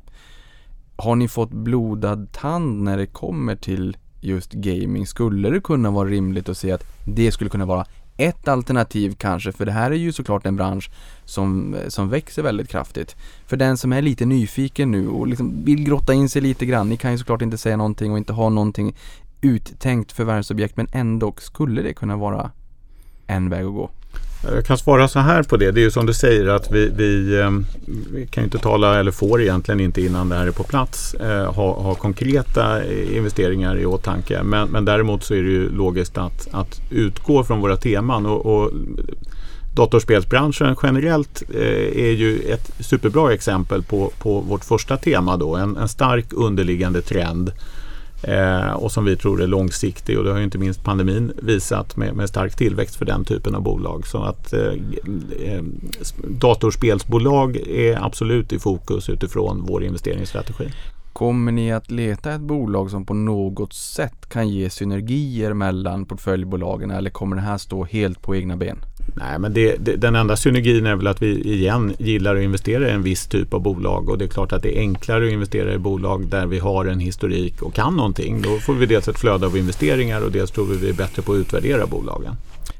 Har ni fått blodad tand när det kommer till just gaming? Skulle det kunna vara rimligt att se att det skulle kunna vara ett alternativ kanske, för det här är ju såklart en bransch som, som växer väldigt kraftigt. För den som är lite nyfiken nu och liksom vill grotta in sig lite grann, ni kan ju såklart inte säga någonting och inte ha någonting uttänkt förvärvsobjekt men ändå skulle det kunna vara en väg att gå. Jag kan svara så här på det. Det är ju som du säger att vi, vi, ehm, vi kan inte tala, eller får egentligen inte innan det här är på plats, eh, ha, ha konkreta eh, investeringar i åtanke. Men, men däremot så är det ju logiskt att, att utgå från våra teman. och, och Datorspelsbranschen generellt eh, är ju ett superbra exempel på, på vårt första tema då. En, en stark underliggande trend Eh, och som vi tror är långsiktig och det har ju inte minst pandemin visat med, med stark tillväxt för den typen av bolag. Så att eh, eh, datorspelsbolag är absolut i fokus utifrån vår investeringsstrategi. Kommer ni att leta ett bolag som på något sätt kan ge synergier mellan portföljbolagen eller kommer det här stå helt på egna ben? Nej, men det, det, den enda synergin är väl att vi igen gillar att investera i en viss typ av bolag och det är klart att det är enklare att investera i bolag där vi har en historik och kan någonting. Då får vi dels ett flöde av investeringar och dels tror vi vi är bättre på att utvärdera bolagen.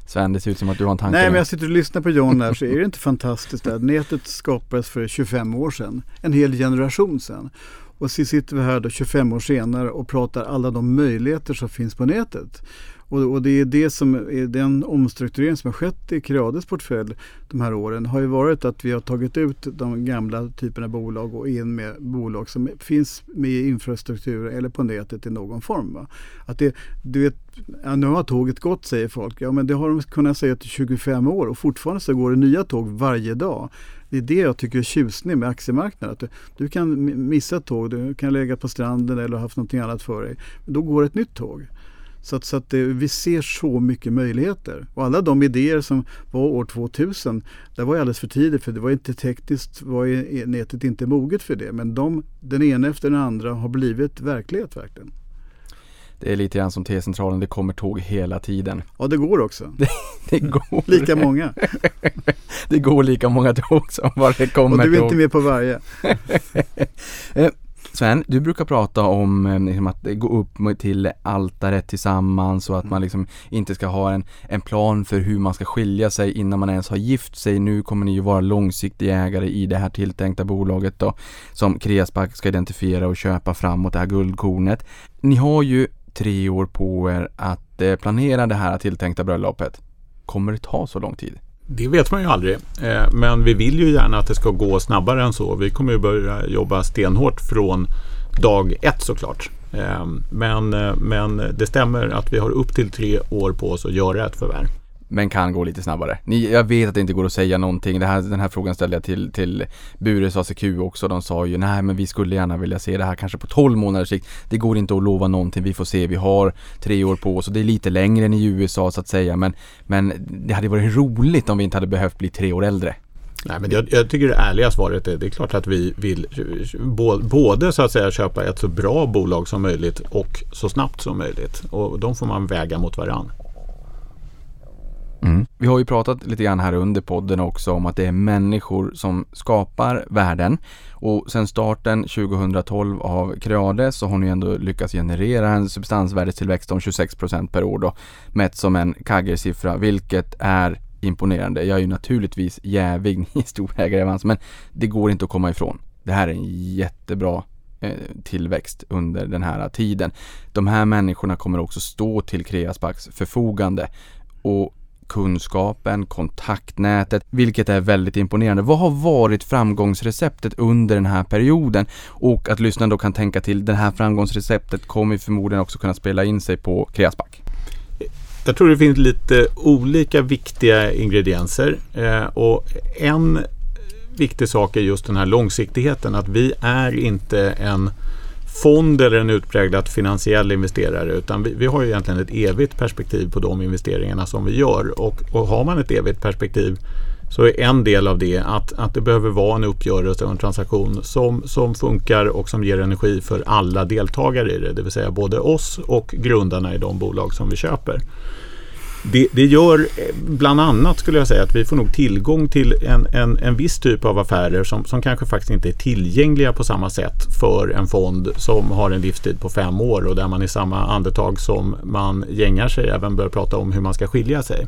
Sven, det ser ut som att du har en tanke. Nej, men jag sitter och lyssnar på John här så är det inte fantastiskt att nätet skapades för 25 år sedan. En hel generation sedan. Och så sitter vi här då 25 år senare och pratar alla de möjligheter som finns på nätet. Och, och, det är det som är den omstrukturering som har skett i Creades portfölj de här åren har ju varit att vi har tagit ut de gamla typerna av bolag och in med bolag som finns med i infrastruktur eller på nätet i någon form. Va? Att det, du vet, ja, nu har tåget gått säger folk. Ja men det har de kunnat säga till 25 år och fortfarande så går det nya tåg varje dag. Det är det jag tycker är tjusning med aktiemarknaden. Att du, du kan missa ett tåg, du kan lägga på stranden eller haft någonting annat för dig. Då går ett nytt tåg. Så att, så att det, vi ser så mycket möjligheter. Och alla de idéer som var år 2000, det var alldeles för tidigt för det var inte tekniskt, var nätet inte moget för det. Men de, den ena efter den andra har blivit verklighet verkligen. Det är lite grann som T-centralen, det kommer tåg hela tiden. Ja, det går också. Det, det går. lika många. det går lika många tåg som vad det kommer Och du är tåg. inte med på varje. Sven, du brukar prata om eh, liksom, att gå upp till altaret tillsammans och att man liksom inte ska ha en, en plan för hur man ska skilja sig innan man ens har gift sig. Nu kommer ni ju vara långsiktiga ägare i det här tilltänkta bolaget då som Kreaspark ska identifiera och köpa framåt det här guldkornet. Ni har ju tre år på er att eh, planera det här tilltänkta bröllopet. Kommer det ta så lång tid? Det vet man ju aldrig. Eh, men vi vill ju gärna att det ska gå snabbare än så. Vi kommer ju börja jobba stenhårt från dag ett såklart. Eh, men, eh, men det stämmer att vi har upp till tre år på oss att göra ett förvärv men kan gå lite snabbare. Ni, jag vet att det inte går att säga någonting. Det här, den här frågan ställde jag till, till Bures ACQ också. De sa ju nej men vi skulle gärna vilja se det här kanske på 12 månaders sikt. Det går inte att lova någonting. Vi får se. Vi har tre år på oss och det är lite längre än i USA så att säga. Men, men det hade varit roligt om vi inte hade behövt bli tre år äldre. Nej, men jag, jag, tycker det ärliga svaret är det är klart att vi vill både så att säga köpa ett så bra bolag som möjligt och så snabbt som möjligt. Och de får man väga mot varandra. Mm. Vi har ju pratat lite grann här under podden också om att det är människor som skapar värden och sen starten 2012 av Creade så har ni ändå lyckats generera en substansvärdestillväxt om 26% per år då mätt som en CAGR-siffra, vilket är imponerande. Jag är ju naturligtvis jävig, ni är storägare men det går inte att komma ifrån. Det här är en jättebra eh, tillväxt under den här tiden. De här människorna kommer också stå till Kreasparks förfogande och kunskapen, kontaktnätet, vilket är väldigt imponerande. Vad har varit framgångsreceptet under den här perioden? Och att lyssnaren då kan tänka till, det här framgångsreceptet kommer förmodligen också kunna spela in sig på Kreasback. Jag tror det finns lite olika viktiga ingredienser eh, och en viktig sak är just den här långsiktigheten. Att vi är inte en fond eller en utpräglat finansiell investerare utan vi, vi har ju egentligen ett evigt perspektiv på de investeringarna som vi gör och, och har man ett evigt perspektiv så är en del av det att, att det behöver vara en uppgörelse och en transaktion som, som funkar och som ger energi för alla deltagare i det. Det vill säga både oss och grundarna i de bolag som vi köper. Det, det, gör eh, bland annat skulle jag säga att vi får nog tillgång till en, en, en viss typ av affärer som, som kanske faktiskt inte är tillgängliga på samma sätt för en fond som har en livstid på fem år och där man i samma andetag som man gängar sig även bör prata om hur man ska skilja sig.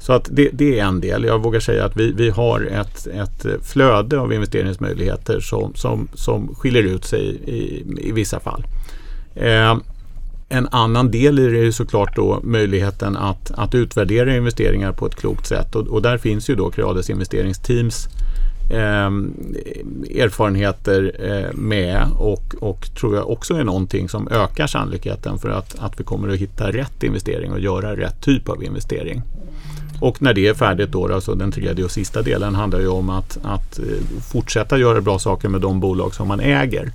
Så att det, det, är en del. Jag vågar säga att vi, vi har ett, ett flöde av investeringsmöjligheter som, som, som skiljer ut sig i, i vissa fall. Eh, en annan del i det är såklart då möjligheten att, att utvärdera investeringar på ett klokt sätt och, och där finns ju då Creades investeringsteams eh, erfarenheter eh, med och, och tror jag också är någonting som ökar sannolikheten för att, att vi kommer att hitta rätt investering och göra rätt typ av investering. Och när det är färdigt då, alltså den tredje och sista delen handlar ju om att, att eh, fortsätta göra bra saker med de bolag som man äger.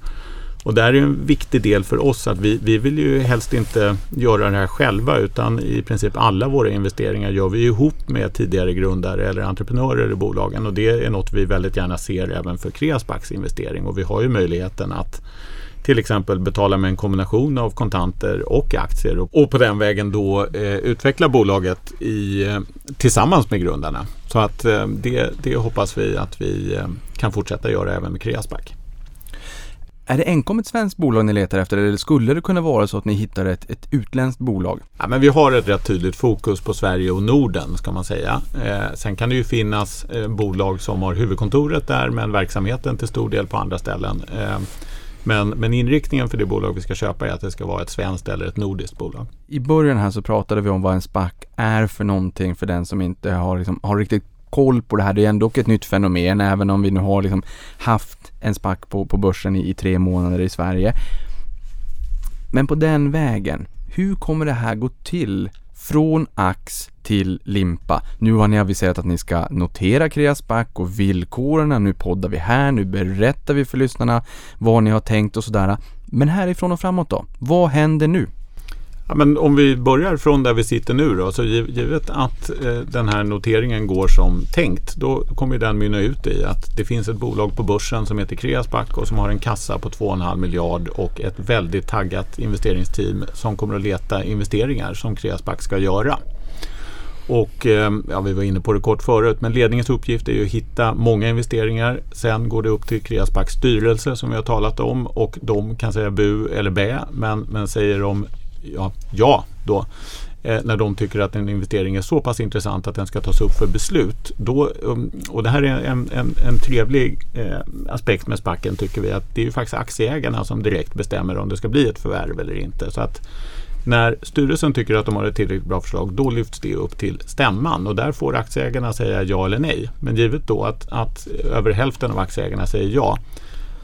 Och där är en viktig del för oss att vi, vi vill ju helst inte göra det här själva utan i princip alla våra investeringar gör vi ihop med tidigare grundare eller entreprenörer i bolagen och det är något vi väldigt gärna ser även för Kreasbacks investering och vi har ju möjligheten att till exempel betala med en kombination av kontanter och aktier och, på den vägen då eh, utveckla bolaget i, eh, tillsammans med grundarna. Så att eh, det, det hoppas vi att vi eh, kan fortsätta göra även med Kreasback. Är det enkom ett svenskt bolag ni letar efter eller skulle det kunna vara så att ni hittar ett, ett utländskt bolag? Ja, men vi har ett rätt tydligt fokus på Sverige och Norden ska man säga. Eh, sen kan det ju finnas eh, bolag som har huvudkontoret där men verksamheten till stor del på andra ställen. Eh, men, men inriktningen för det bolag vi ska köpa är att det ska vara ett svenskt eller ett nordiskt bolag. I början här så pratade vi om vad en SPAC är för någonting för den som inte har, liksom, har riktigt koll på det här. Det är ändå ett nytt fenomen även om vi nu har liksom haft en SPAC på, på börsen i, i tre månader i Sverige. Men på den vägen, hur kommer det här gå till från ax till limpa. Nu har ni aviserat att ni ska notera Kreasback och villkoren. Nu poddar vi här, nu berättar vi för lyssnarna vad ni har tänkt och sådär. Men härifrån och framåt då? Vad händer nu? Ja, men om vi börjar från där vi sitter nu då, så givet att eh, den här noteringen går som tänkt, då kommer den mynna ut i att det finns ett bolag på börsen som heter Kreasback och som har en kassa på 2,5 miljard och ett väldigt taggat investeringsteam som kommer att leta investeringar som Kreasback ska göra. Och eh, ja, vi var inne på det kort förut, men ledningens uppgift är ju att hitta många investeringar. Sen går det upp till Kreasbacks styrelse som vi har talat om och de kan säga bu eller bä, men, men säger de ja, ja då, eh, när de tycker att en investering är så pass intressant att den ska tas upp för beslut. Då, um, och det här är en, en, en trevlig eh, aspekt med spacken tycker vi att det är ju faktiskt aktieägarna som direkt bestämmer om det ska bli ett förvärv eller inte. Så att när styrelsen tycker att de har ett tillräckligt bra förslag då lyfts det upp till stämman och där får aktieägarna säga ja eller nej. Men givet då att, att över hälften av aktieägarna säger ja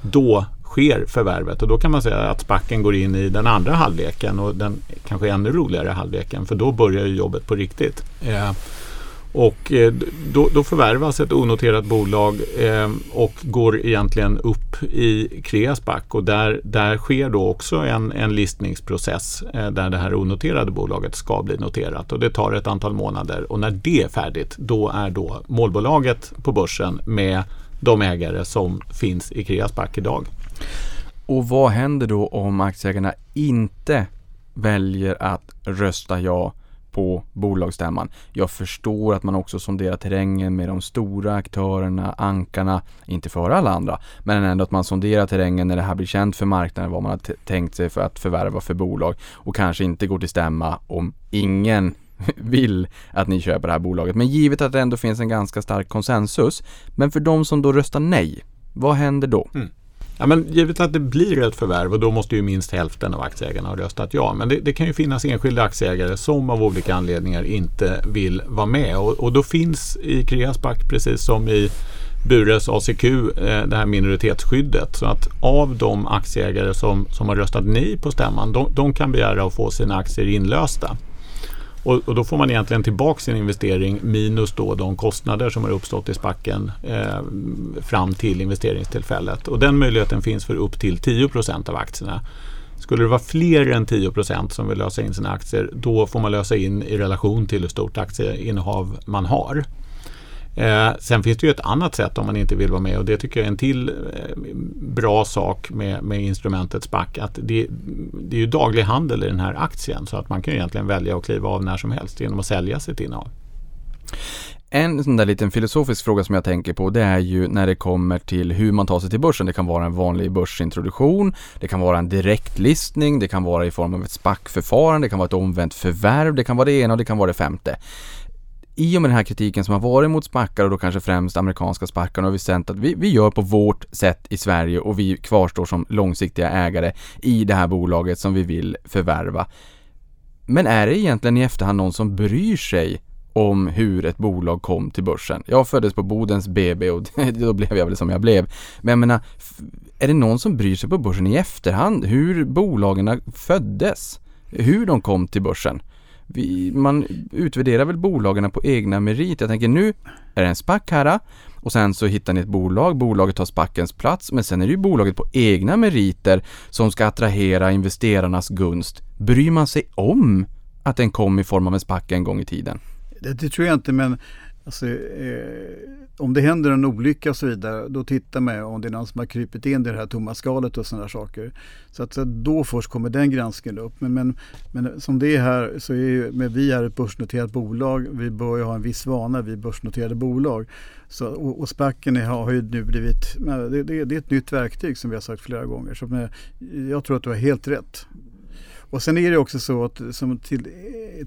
då sker förvärvet. Och då kan man säga att spacken går in i den andra halvleken och den kanske ännu roligare halvleken för då börjar ju jobbet på riktigt. Eh, och eh, då, då, förvärvas ett onoterat bolag eh, och går egentligen upp i Kreasback och där, där sker då också en, en listningsprocess eh, där det här onoterade bolaget ska bli noterat. Och det tar ett antal månader. Och när det är färdigt då är då målbolaget på börsen med de ägare som finns i Kreasback idag. Och vad händer då om aktieägarna inte väljer att rösta ja på bolagsstämman. Jag förstår att man också sonderar terrängen med de stora aktörerna, ankarna, inte för alla andra, men ändå att man sonderar terrängen när det här blir känt för marknaden, vad man har tänkt sig för att förvärva för bolag och kanske inte går till stämma om ingen vill att ni köper det här bolaget. Men givet att det ändå finns en ganska stark konsensus, men för de som då röstar nej, vad händer då? Mm. Ja, men givet att det blir ett förvärv och då måste ju minst hälften av aktieägarna ha röstat ja. Men det, det kan ju finnas enskilda aktieägare som av olika anledningar inte vill vara med. Och, och då finns i Kreasback, precis som i Bures ACQ, eh, det här minoritetsskyddet. Så att av de aktieägare som, som har röstat nej på stämman, de, de kan begära att få sina aktier inlösta. Och, och, då får man egentligen tillbaka sin investering minus då de kostnader som har uppstått i spacken eh, fram till investeringstillfället. Och den möjligheten finns för upp till 10% av aktierna. Skulle det vara fler än 10% som vill lösa in sina aktier då får man lösa in i relation till hur stort aktieinnehav man har. Eh, sen finns det ju ett annat sätt om man inte vill vara med och det tycker jag är en till eh, bra sak med, med instrumentet SPAC. Att det, det är ju daglig handel i den här aktien så att man kan egentligen välja att kliva av när som helst genom att sälja sitt innehav. En sån där liten filosofisk fråga som jag tänker på det är ju när det kommer till hur man tar sig till börsen. Det kan vara en vanlig börsintroduktion, det kan vara en direktlistning, det kan vara i form av ett SPAC-förfarande, det kan vara ett omvänt förvärv, det kan vara det ena och det kan vara det femte i och med den här kritiken som har varit mot spackar och då kanske främst amerikanska spackar har vi sett att vi, vi gör på vårt sätt i Sverige och vi kvarstår som långsiktiga ägare i det här bolaget som vi vill förvärva. Men är det egentligen i efterhand någon som bryr sig om hur ett bolag kom till börsen? Jag föddes på Bodens BB och då blev jag väl som jag blev. Men jag menar, är det någon som bryr sig på börsen i efterhand hur bolagen föddes? Hur de kom till börsen? Vi, man utvärderar väl bolagen på egna merit. Jag tänker nu är det en SPAC här ah. och sen så hittar ni ett bolag, bolaget tar SPACens plats men sen är det ju bolaget på egna meriter som ska attrahera investerarnas gunst. Bryr man sig om att den kom i form av en SPAC en gång i tiden? Det, det tror jag inte men Alltså, eh, om det händer en olycka och så vidare, då tittar man om det är någon som har krypit in i det här tomma skalet och sådana saker. Så att så då först kommer den granskningen upp. Men, men, men som det är här så är ju, men vi är ett börsnoterat bolag. Vi bör ju ha en viss vana, vi börsnoterade bolag. Så, och, och SPACen har ju nu blivit, det, det, det, är ett nytt verktyg som vi har sagt flera gånger. Så men, jag tror att du har helt rätt. Och sen är det också så att som till,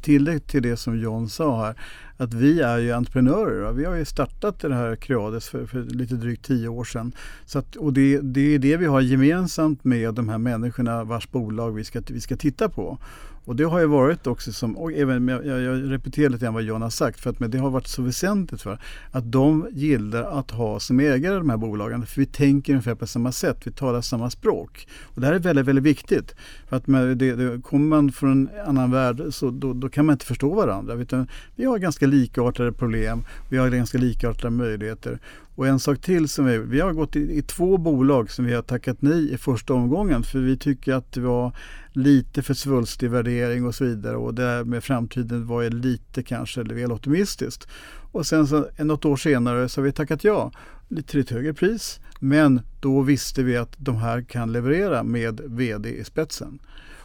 tillägg till det som John sa här att vi är ju entreprenörer. Vi har ju startat det här Creades för, för lite drygt tio år sedan. Så att, och det, det är det vi har gemensamt med de här människorna vars bolag vi ska, vi ska titta på. Och det har ju varit också som, och även, jag, jag repeterar lite grann vad John har sagt, för att men det har varit så väsentligt för att de gillar att ha som ägare de här bolagen. För vi tänker ungefär på samma sätt, vi talar samma språk. Och det här är väldigt, väldigt viktigt. För att med det, det, kommer man från en annan värld så då, då, kan man inte förstå varandra. Utan vi har ganska likartade problem, vi har ganska likartade möjligheter. Och en sak till som vi, vi har gått i, i, två bolag som vi har tackat nej i första omgången för vi tycker att det var lite för svulstig värdering och så vidare och det där med framtiden var lite kanske väl optimistiskt. Och sen så något år senare så har vi tackat ja lite till ett högre pris men då visste vi att de här kan leverera med VD i spetsen.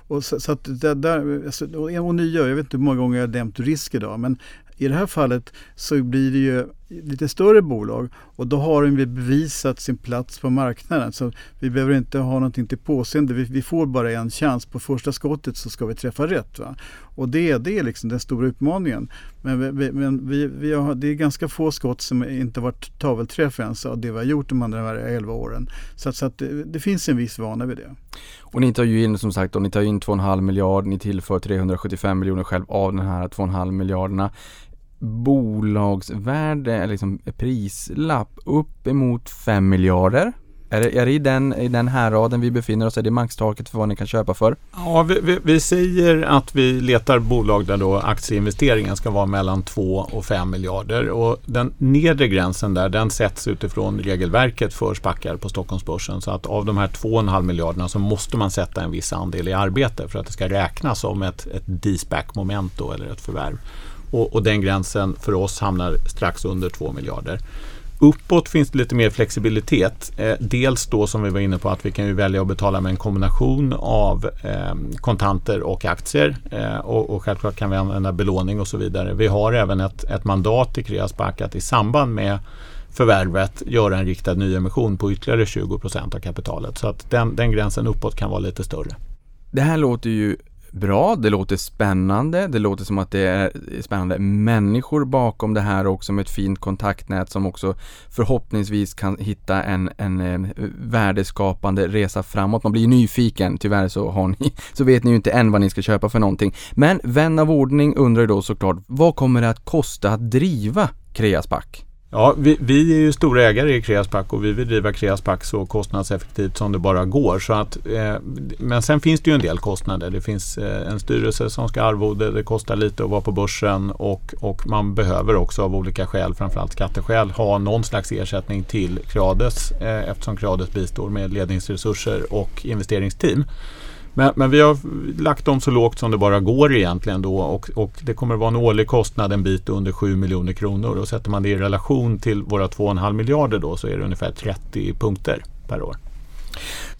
Och så, så att det där, alltså, och nya, jag vet inte hur många gånger jag har nämnt risk idag, men i det här fallet så blir det ju lite större bolag och då har de bevisat sin plats på marknaden. Så vi behöver inte ha någonting till påseende. Vi, vi får bara en chans. På första skottet så ska vi träffa rätt. Va? Och det, det är liksom den stora utmaningen. Men, vi, men vi, vi har, det är ganska få skott som inte varit tavelträff ens av det vi har gjort de andra 11 åren. Så, så att det, det, finns en viss vana vid det. Och ni tar ju in som sagt, och ni tar in 2,5 miljarder, ni tillför 375 miljoner själv av den här 2,5 miljarderna bolagsvärde, liksom prislapp uppemot 5 miljarder. Är det, är det i, den, i den här raden vi befinner oss? Är det maxtaket för vad ni kan köpa för? Ja, vi, vi, vi, säger att vi letar bolag där då aktieinvesteringen ska vara mellan 2 och 5 miljarder. Och den nedre gränsen där den sätts utifrån regelverket för spackar på Stockholmsbörsen. Så att av de här 2,5 miljarderna så måste man sätta en viss andel i arbete för att det ska räknas som ett, ett D-SPAC-moment då eller ett förvärv. Och, och, den gränsen för oss hamnar strax under 2 miljarder. Uppåt finns det lite mer flexibilitet. Eh, dels då som vi var inne på att vi kan ju välja att betala med en kombination av eh, kontanter och aktier. Eh, och, och självklart kan vi använda belåning och så vidare. Vi har även ett, ett mandat till Kreas Bank att i samband med förvärvet göra en riktad nyemission på ytterligare 20 procent av kapitalet. Så att den, den gränsen uppåt kan vara lite större. Det här låter ju bra, det låter spännande, det låter som att det är spännande människor bakom det här också med ett fint kontaktnät som också förhoppningsvis kan hitta en, en, värdeskapande resa framåt. Man blir nyfiken, tyvärr så har ni, så vet ni ju inte än vad ni ska köpa för någonting. Men vän av ordning undrar ju då såklart, vad kommer det att kosta att driva Kreasback? Ja, vi, vi är ju stora ägare i Kreaspac och vi vill driva Kreaspac så kostnadseffektivt som det bara går. Så att, eh, men sen finns det ju en del kostnader. Det finns eh, en styrelse som ska arvode, det kostar lite att vara på börsen och, och man behöver också av olika skäl, framförallt skatteskäl, ha någon slags ersättning till Creades eh, eftersom Creades bistår med ledningsresurser och investeringsteam. Men, men, vi har lagt dem så lågt som det bara går egentligen då och, och det kommer att vara en årlig kostnad en bit under 7 miljoner kronor och sätter man det i relation till våra 2,5 miljarder då så är det ungefär 30 punkter per år.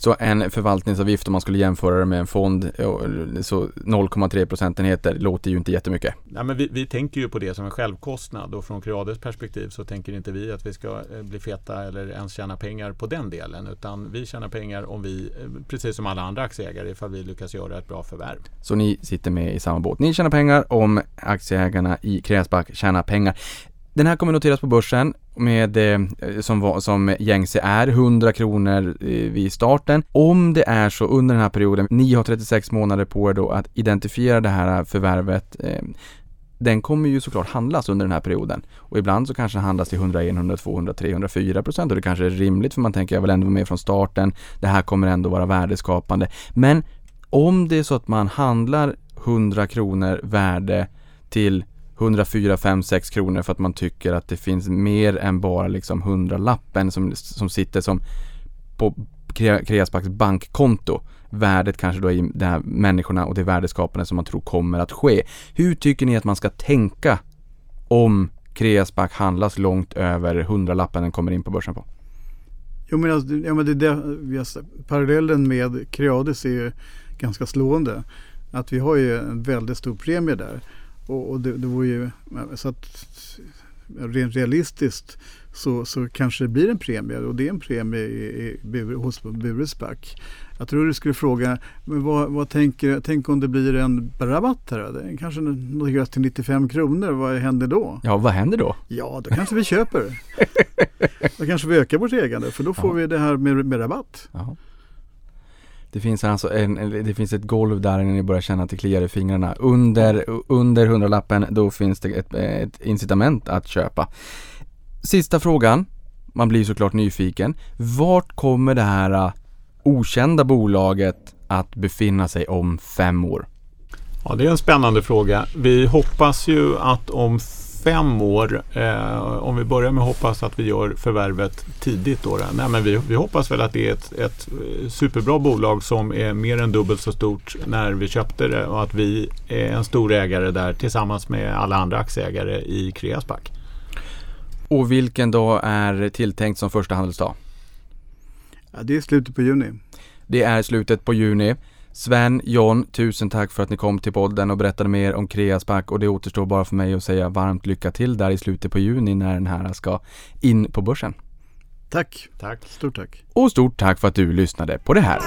Så en förvaltningsavgift om man skulle jämföra det med en fond, så 0,3 procentenheter låter ju inte jättemycket. Ja, men vi, vi tänker ju på det som en självkostnad och från Creades perspektiv så tänker inte vi att vi ska eh, bli feta eller ens tjäna pengar på den delen utan vi tjänar pengar om vi, eh, precis som alla andra aktieägare, ifall vi lyckas göra ett bra förvärv. Så ni sitter med i samma båt. Ni tjänar pengar om aktieägarna i Kreasback tjänar pengar. Den här kommer noteras på börsen med, eh, som, som gängse är, 100 kronor eh, vid starten. Om det är så under den här perioden, ni har 36 månader på er då att identifiera det här förvärvet eh, den kommer ju såklart handlas under den här perioden. Och ibland så kanske den handlas till 101, 102, 103, 104 procent och det kanske är rimligt för man tänker jag vill ändå vara med från starten. Det här kommer ändå vara värdeskapande. Men om det är så att man handlar 100 kronor värde till 104, 5, 6 kronor för att man tycker att det finns mer än bara liksom 100-lappen som, som sitter som på Kreasbacks bankkonto. Värdet kanske då i de här människorna och det värdeskapande som man tror kommer att ske. Hur tycker ni att man ska tänka om Kreasback handlas långt över 100-lappen den kommer in på börsen på? Jo men, alltså, ja, men det, det, parallellen med Creades är ju ganska slående. Att vi har ju en väldigt stor premie där. Och, och det, det vore ju, så att rent realistiskt så, så kanske det blir en premie och det är en premie i, i, hos Buresback. Jag tror du skulle fråga, men vad, vad tänker, tänk om det blir en rabatt här? Det kanske något till 95 kronor, vad händer då? Ja, vad händer då? Ja, då kanske vi köper. då kanske vi ökar vårt ägande för då får ja. vi det här med, med rabatt. Ja. Det finns alltså en, det finns ett golv där när ni börjar känna att det kliar i fingrarna. Under, under hundralappen då finns det ett, ett incitament att köpa. Sista frågan. Man blir såklart nyfiken. Vart kommer det här äh, okända bolaget att befinna sig om fem år? Ja, det är en spännande fråga. Vi hoppas ju att om fem år, eh, om vi börjar med att hoppas att vi gör förvärvet tidigt då. Nej, men vi, vi hoppas väl att det är ett, ett superbra bolag som är mer än dubbelt så stort när vi köpte det och att vi är en stor ägare där tillsammans med alla andra aktieägare i Kreasback. Och vilken dag är tilltänkt som första handelsdag? Ja, det är slutet på juni. Det är slutet på juni. Sven, John, tusen tack för att ni kom till podden och berättade mer om Kreasback och det återstår bara för mig att säga varmt lycka till där i slutet på juni när den här ska in på börsen. Tack. Tack. Stort tack. Och stort tack för att du lyssnade på det här.